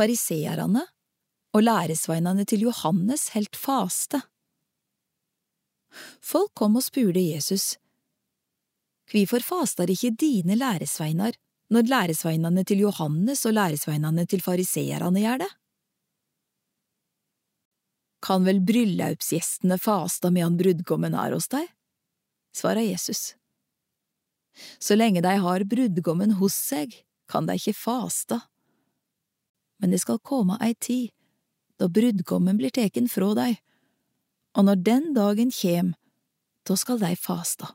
fariseerne og læresveinene til Johannes helt faste. Folk kom og spurte Jesus, Hvorfor fastar ikke dine læresveinar når læresveinene til Johannes og læresveinene til fariseerne gjør det? Kan vel bryllaupsgjestene fasta medan brudgommen er hos deg? svarer Jesus. Så lenge de har brudgommen hos seg, kan de ikke fasta. Men det skal komme ei tid da brudgommen blir teken fra dei, og når den dagen kjem, da skal de fasta.